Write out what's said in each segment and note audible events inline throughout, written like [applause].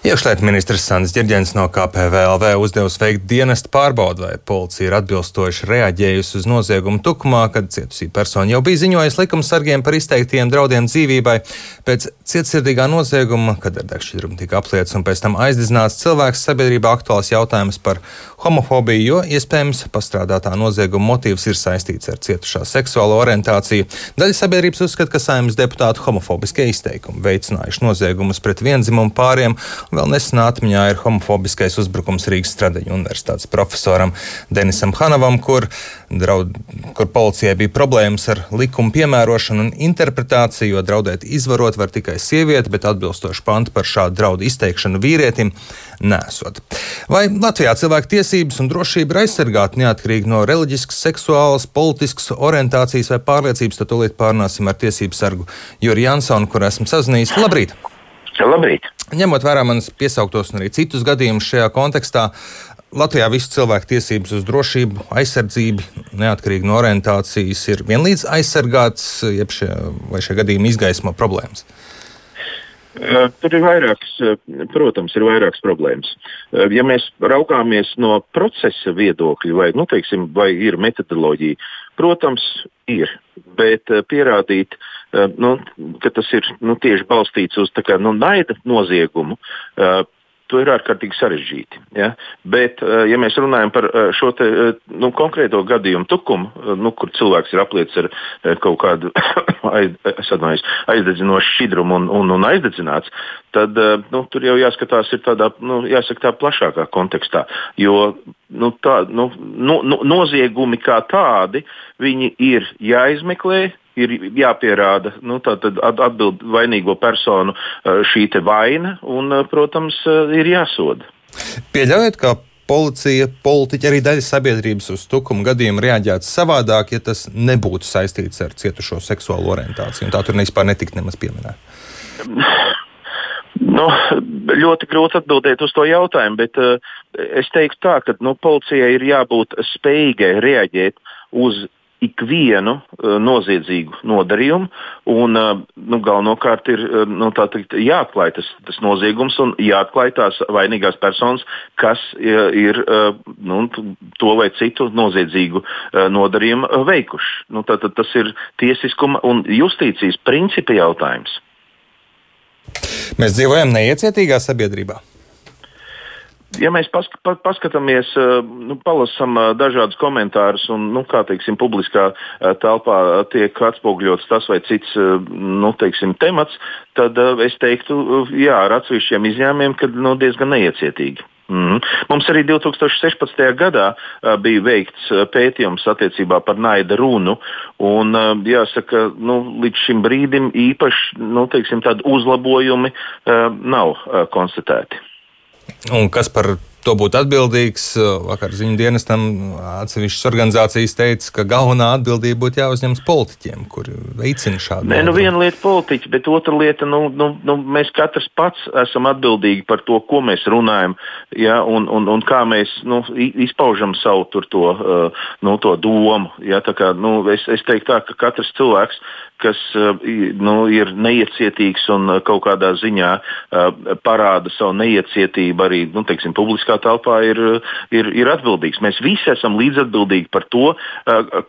Iekšlietu ministrs Sandrs Čirģens no KPVLV uzdevusi veikt dienestu pārbaudi, vai policija ir atbilstoši reaģējusi uz noziegumu tukumā, kad cietusī persona jau bija ziņojusi likumsargiem par izteiktiem draudiem dzīvībai. Pēc cietsirdīgā nozieguma, kad ar degšķidrumu tika apliets un pēc tam aizdedzināts cilvēks, sabiedrībā aktuāls jautājums par homofobiju, jo iespējams pastrādātā nozieguma motīvs ir saistīts ar cietušā seksuālo orientāciju. Daļa sabiedrības uzskata, ka saimnes deputātu homofobiskie izteikumi veicinājuši noziegumus pret vienzimumu pāriem Vēl nesen atmiņā ir homofobiskais uzbrukums Rīgas Stradiņu universitātes profesoram Denisam Hanavam, kur, draud, kur policijai bija problēmas ar likumu piemērošanu un interpretāciju, jo draudēt izvarot var tikai sieviete, bet atbilstoši pantu par šādu draudu izteikšanu vīrietim nesot. Vai Latvijā cilvēku tiesības un drošība ir aizsargāta neatkarīgi no reliģiskas, seksuālas, politiskas orientācijas vai pārliecības, tad tūlīt pārnāsim ar tiesību sargu Juriju Jansonu, kur esmu sazinājies. Labrīt! Labrīt! Ņemot vērā manas piesauktos un arī citus gadījumus šajā kontekstā, Latvijā visas cilvēku tiesības uz drošību, aizsardzību, neatkarīgi no orientācijas ir vienlīdz aizsargāts, jeb šie, vai šie gadījumi izgaismo problēmas. Tur ir vairākas, protams, ir vairākas problēmas. Ja mēs raugāmies no procesa viedokļa, vai, nu, teiksim, vai ir metodoloģija, protams, ir. Bet pierādīt, nu, ka tas ir nu, tieši balstīts uz kā, nu, naida noziegumu, to ir ārkārtīgi sarežģīti. Ja? Bet, eh, ja mēs runājam par eh, šo te, eh, nu, konkrēto gadījumu, tukumu, nu, kur cilvēks ir apliecis ar kaut kādu [coughs] aiz, aizdedzinošu šķidrumu un, un, un aizdedzināts, tad nu, tur jau jāskatās tādā nu, jāsaka, tā plašākā kontekstā. Jo nu, tā, nu, nu, noziegumi kā tādi ir jāizmeklē, ir jāpierāda nu, atbild vainīgo personu šī vaina un, protams, ir jāsoda. Pieļaujiet, ka policija, politiķi, arī daļa sabiedrības uz tukuma gadījumu reaģētu savādāk, ja tas nebūtu saistīts ar cietušo seksuālo orientāciju. Tā tur vispār netiktu nemaz pieminēta. [laughs] Nu, ļoti grūti atbildēt uz to jautājumu, bet uh, es teiktu tā, ka nu, policijai ir jābūt spējīgai reaģēt uz ikvienu uh, noziedzīgu nodarījumu. Un, uh, nu, galvenokārt ir uh, nu, teikt, jāatklāj tas, tas noziegums un jāatklāj tās vainīgās personas, kas uh, ir uh, nu, to vai citu noziedzīgu uh, nodarījumu veikuši. Nu, tā, tā, tas ir tiesiskuma un justīcijas principa jautājums. Mēs dzīvojam neiecietīgā sabiedrībā ja mēs pask pa paskatāmies, eh, nu, palasām eh, dažādus komentārus un, nu, kā teiksim, publiskā eh, telpā tiek atspoguļots tas vai cits nu, teiksim, temats, tad es teiktu, jā, ar atsevišķiem izņēmumiem, ka nu, diezgan neiecietīgi. Mm. Mums arī 2016. gadā bija veikts pētījums attiecībā par naida runu. Un, jāsaka, nu, līdz šim brīdim īpaši nu, teiksim, uzlabojumi nav konstatēti. Un kas par to būtu atbildīgs? Vakar ziņu dienestam atsevišķas organizācijas teica, ka galvenā atbildība būtu jāuzņemas politiķiem, kuri veicina šādu. Nē, nu viena lieta politiķi, bet otra lieta, nu, nu, nu, mēs katrs pats esam atbildīgi par to, ko mēs runājam, ja, un, un, un kā mēs nu, izpaužam savu tur, to, nu, to domu. Ja, kā, nu, es, es teiktu tā, ka katrs cilvēks kas nu, ir neiecietīgs un kaut kādā ziņā parāda savu neiecietību arī nu, teiksim, publiskā telpā ir, ir, ir atbildīgs. Mēs visi esam līdzatbildīgi par to,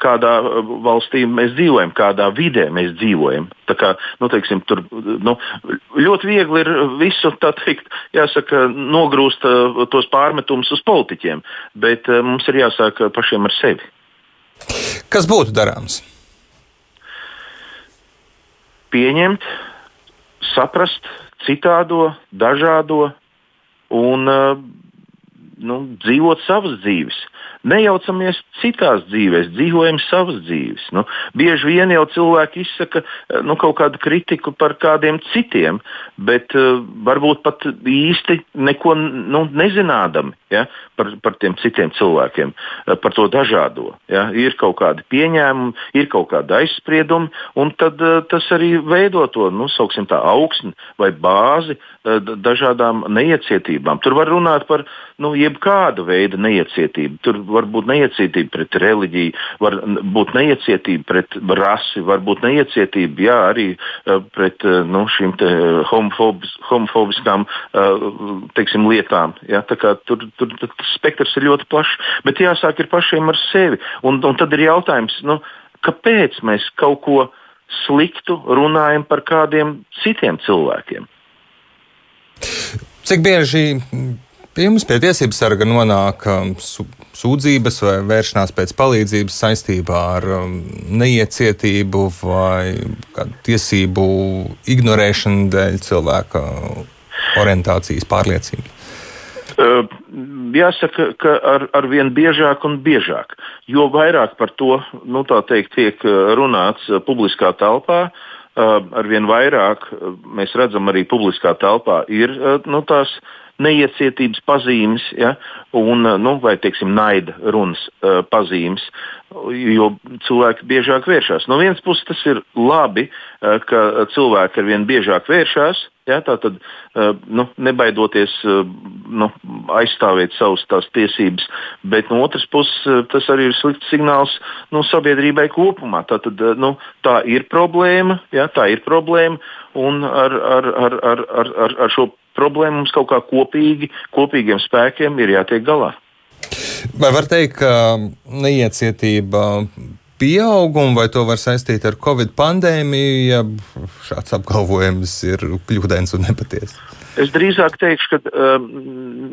kādā valstī mēs dzīvojam, kādā vidē mēs dzīvojam. Tā kā, nu, teiksim, tur, nu, ļoti viegli ir visu teikt, jāsaka, nogrūst tos pārmetumus uz politiķiem, bet mums ir jāsāk pašiem ar sevi. Kas būtu darāms? Pieņemt, saprast citādo, dažādo un uh, nu, dzīvot savas dzīves. Nejaucamies citās dzīvēs, dzīvojam savas dzīves. Nu, bieži vien jau cilvēki izsaka nu, kaut kādu kritiku par kādiem citiem, bet uh, varbūt pat īsti neko nu, nezinādami ja, par, par tiem citiem cilvēkiem, uh, par to dažādo. Ja. Ir kaut kādi pieņēmumi, ir kaut kādi aizspriedumi, un tad uh, tas arī veido to nu, tā, augsni vai bāzi uh, dažādām neiecietībām. Tur var runāt par nu, jebkādu veidu neiecietību. Tur var būt neiecietība pret reliģiju, var būt neiecietība pret rasi, var būt neiecietība jā, arī pret nu, šīm homofobis, homofobiskām teiksim, lietām. Jā, tur, tur, spektrs ir ļoti plašs, bet jāsāk ir pašiem ar sevi. Un, un tad ir jautājums, nu, kāpēc mēs kaut ko sliktu runājam par kādiem citiem cilvēkiem? Cik bieži pie jums pie tiesības sarga nonāk um, sūdzības vai vēršanās pēc palīdzības saistībā ar um, neiecietību vai tiesību ignorēšanu dēļ cilvēka orientācijas pārliecības? Jāsaka, ka ar, ar vien biežāk un biežāk, jo vairāk par to nu, teikt, tiek runāts publiskā telpā, ar vien vairāk mēs redzam arī publiskā telpā ir nu, tās neiecietības pazīmes ja, un nu, vai teiksim, naida runas uh, pazīmes, jo cilvēki biežāk vēršas. No vienas puses tas ir labi, uh, ka cilvēki ar vien biežāk vēršas. Ja, Tātad, uh, nu, nebaidoties uh, nu, aizstāvēt savas tiesības, bet no otras puses uh, tas arī ir slikts signāls nu, sabiedrībai kopumā. Tātad, nu, tā ir problēma, ja, tā ir problēma, un ar, ar, ar, ar, ar, ar šo problēma mums kaut kā kopīgi, kopīgiem spēkiem ir jātiek galā. Vai var teikt, ka neiecietība pieauguma, vai to var saistīt ar Covid pandēmiju, ja šāds apgalvojums ir kļūdains un nepatiess? Es drīzāk teikšu, ka um,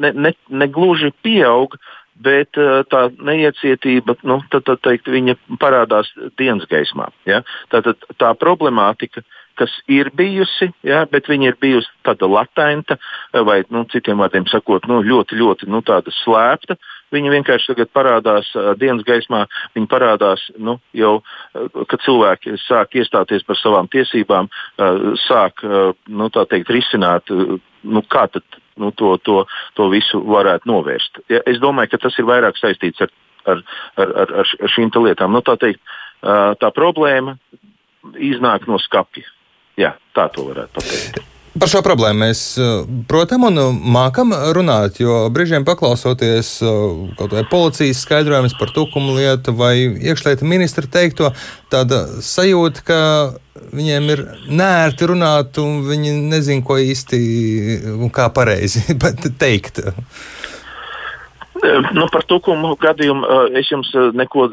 ne, ne, ne gluži pieaug, bet uh, tā neiecietība, nu, tad, tad teikt, viņa parādās dienas gaismā. Ja? Tātad tā problemātika kas ir bijusi, jā, bet viņa ir bijusi tāda latenta, vai nu, citiem vārdiem sakot, nu, ļoti, ļoti nu, slēpta. Viņa vienkārši tagad parādās uh, dienas gaismā, viņa parādās nu, jau, kad cilvēki sāk iestāties par savām tiesībām, sāk nu, teikt, risināt, nu, kā tad, nu, to, to, to visu varētu novērst. Ja, es domāju, ka tas ir vairāk saistīts ar, ar, ar, ar, ar šīm lietām. Nu, tā, teikt, tā problēma iznāk no skapja. Jā, tā to varētu pateikt. Par šo problēmu mēs protam un mākam runāt, jo brīžiem paklausoties kaut vai policijas skaidrojumus par tukumu lietu vai iekšlietu ministra teikto, tāda sajūta, ka viņiem ir nērti runāt un viņi nezin, ko īsti un kā pareizi [laughs] teikt. Nu, par tukumu gadījumu es jums neko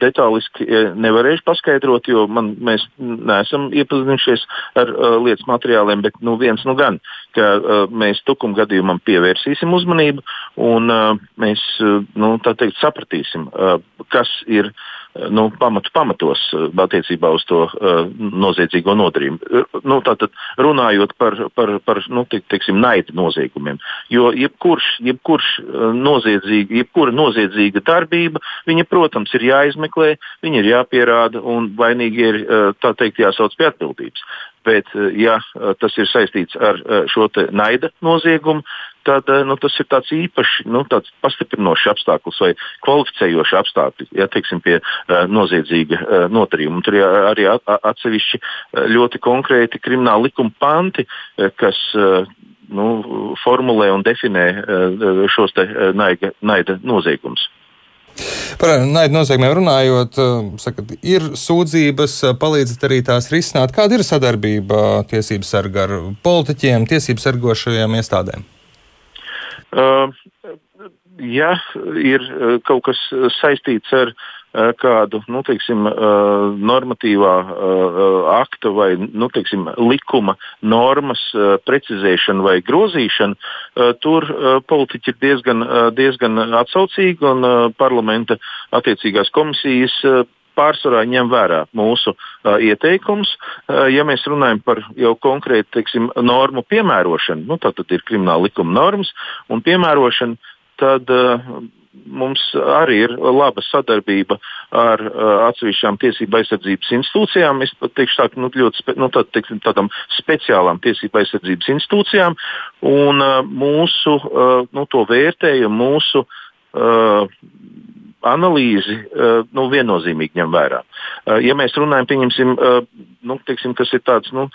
detāliski nevarēšu paskaidrot, jo man, mēs neesam iepazinušies ar lietas materiāliem, bet nu, viens nu gan, ka mēs tukumu gadījumam pievērsīsim uzmanību un mēs nu, teikt, sapratīsim, kas ir nu, pamatu pamatos eh, attiecībā uz to uh, noziedzīgo nodarījumu. Eh, nu, tātad runājot par, par, par nu, te, teiksim, naida noziegumiem. Jo jebkurš, jebkurš noziedzīga, jebkura noziedzīga darbība, viņa, protams, ir jāizmeklē, viņa ir jāpierāda un vainīgi ir tā teikt jāsauc pie atbildības. Bet, ja tas ir saistīts ar šo naida noziegumu, tad nu, tas ir tāds īpašs, nu, tāds pastiprinošs apstākļus vai kvalificējošs apstākļi, ja teiksim, pie uh, noziedzīga uh, notarījuma. Tur ir arī atsevišķi ļoti konkrēti krimināla likuma panti, kas uh, nu, formulē un definē uh, šos te, uh, naida, naida noziegumus. Par naidu noziegumiem runājot, sakat, ir sūdzības, palīdzat arī tās risināt. Kāda ir sadarbība tiesību sarga ar politiķiem, tiesību sargošajām iestādēm? Ja ir kaut kas saistīts ar kādu nu, teiksim, normatīvā akta vai nu, teiksim, likuma normas precizēšanu vai grozīšanu, tur politiķi ir diezgan, diezgan atsaucīgi un parlamenta attiecīgās komisijas pārsvarā ņem vērā mūsu uh, ieteikumus. Uh, ja mēs runājam par jau konkrētu teiksim, normu piemērošanu, nu, tad ir krimināla likuma normas un piemērošana, tad uh, mums arī ir laba sadarbība ar uh, atsevišķām tiesību aizsardzības institūcijām. Es pat teikšu, tā, nu, ļoti spe, nu, tā, teiksim, tādām speciālām tiesību aizsardzības institūcijām, un uh, mūsu uh, nu, vērtējumu, mūsu uh, analīzi eh, nu, viennozīmīgi ņem vērā. Eh, ja mēs runājam, pieņemsim, eh, nu, teiksim, kas ir tāds nu,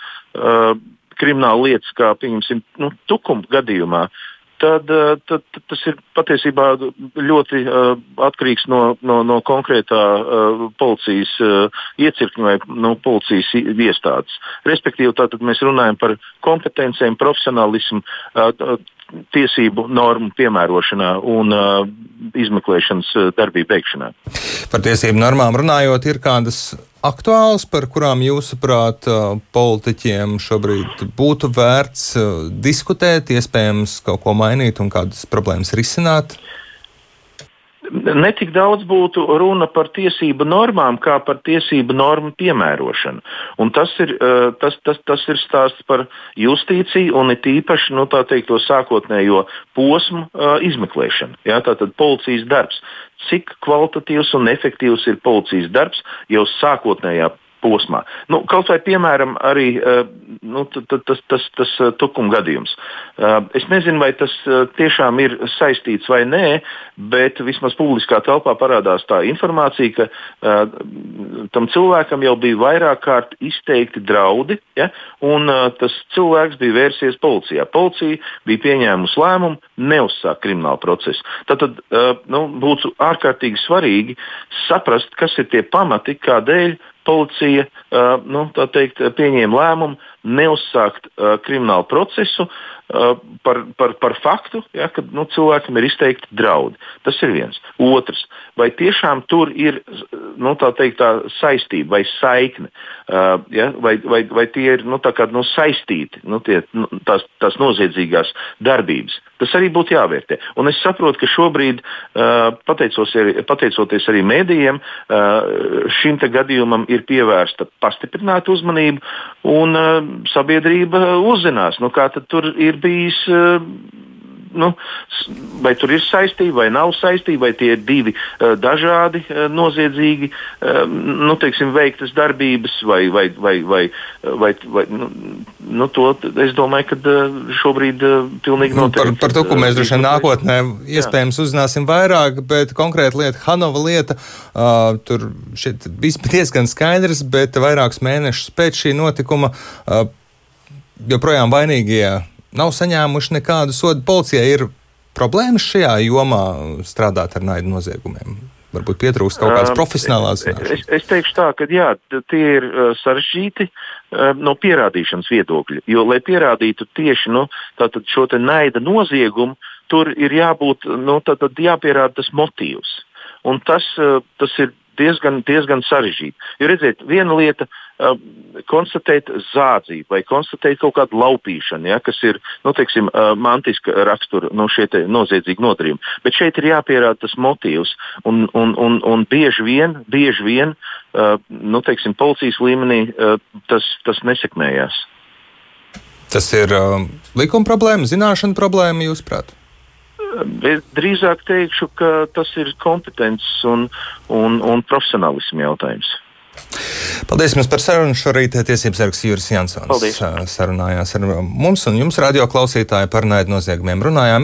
krimināla lietas, kā pieņemsim, nu, tukuma gadījumā, tad, tad, tad tas ir patiesībā ļoti uh, atkarīgs no, no, no konkrētā uh, policijas uh, iecirkņa vai no policijas iestādes. Respektīvi, tātad mēs runājam par kompetencēm, profesionālismu, tiesību normu piemērošanā un izmeklēšanas darbību veikšanā. Par tiesību normām runājot, ir kādas aktuāls, par kurām jūsuprāt politiķiem šobrīd būtu vērts diskutēt, iespējams kaut ko mainīt un kādas problēmas risināt? Netik daudz būtu runa par tiesību normām, kā par tiesību normu piemērošanu. Un tas ir, tas, tas, tas ir stāsts par justīciju un it īpaši nu, teikt, to sākotnējo posmu izmeklēšanu. Ja, tātad policijas darbs cik kvalitatīvs un efektīvs ir policijas darbs jau sākotnējā posmā. Nu, kaut vai piemēram arī uh, nu, tas, tas, tas, uh, tukuma gadījums. Uh, es nezinu, vai tas tiešām ir saistīts vai nē, bet vismaz publiskā telpā parādās tā informācija, ka tam cilvēkam jau bija vairāk kārt izteikti draudi, ja, un tas cilvēks bija vērsies policijā. Policija bija pieņēmusi lēmumu neuzsākt kriminālu procesu. Tad nu, būtu ārkārtīgi svarīgi saprast, kas ir tie pamati, kādēļ policija nu, teikt, pieņēma lēmumu neuzsākt kriminālu procesu par, par, par faktu, ja, ka nu, cilvēkam ir izteikti draudi. Tas ir viens. Otrs, vai tiešām tur ir nu, tā teikt, tā saistība vai saikne, uh, ja, vai, vai, vai tie ir nu, kā, nu, saistīti nu, tie, nu, tās, tās noziedzīgās darbības. Tas arī būtu jāvērtē. Un es saprotu, ka šobrīd, uh, pateicoties arī mēdījiem, uh, šim gadījumam ir pievērsta pastiprināta uzmanība, un sabiedrība uzzinās, nu, kā tur ir bijis nu, vai tur ir saistība vai nav saistība, vai tie ir divi uh, dažādi uh, noziedzīgi nu, teiksim, veiktas darbības, vai, vai, vai, vai, vai, vai nu, nu, to es domāju, ka šobrīd pilnīgi noteikti. Par, par to, ko mēs droši vien nākotnē iespējams jā. uzzināsim vairāk, bet konkrēta lieta, Hanova lieta, uh, tur bija diezgan skaidrs, bet vairākus mēnešus pēc šī notikuma uh, joprojām vainīgie nav saņēmuši nekādu sodu. Policijai ir problēmas šajā jomā strādāt ar naidu noziegumiem. Varbūt pietrūkst kaut kādas profesionālās zināšanas. Es, es teikšu tā, ka jā, tie ir sarežģīti no pierādīšanas viedokļa. Jo, lai pierādītu tieši nu, šo naida noziegumu, tur ir jābūt, nu, tad, tad jāpierāda tas motīvs. Un tas, tas ir diezgan, diezgan sarežģīti. Jo redziet, viena lieta uh, konstatēt zādzību vai konstatēt kaut kādu laupīšanu, ja, kas ir nu, teiksim, uh, mantiska rakstura no nu, šie noziedzīgi nodarījumi. Bet šeit ir jāpierāda tas motīvs. Un, un, un, un bieži vien, bieži vien uh, nu, teiksim, policijas līmenī uh, tas, tas nesekmējās. Tas ir uh, likuma problēma, zināšana problēma, jūsuprāt? Es drīzāk teikšu, ka tas ir kompetences un, un, un profesionālismu jautājums. Paldies jums par sarunu. Šorīt tiesības sargs Juris Jansons Paldies. sarunājās ar mums un jums, radio klausītāji, par naidu noziegumiem runājām.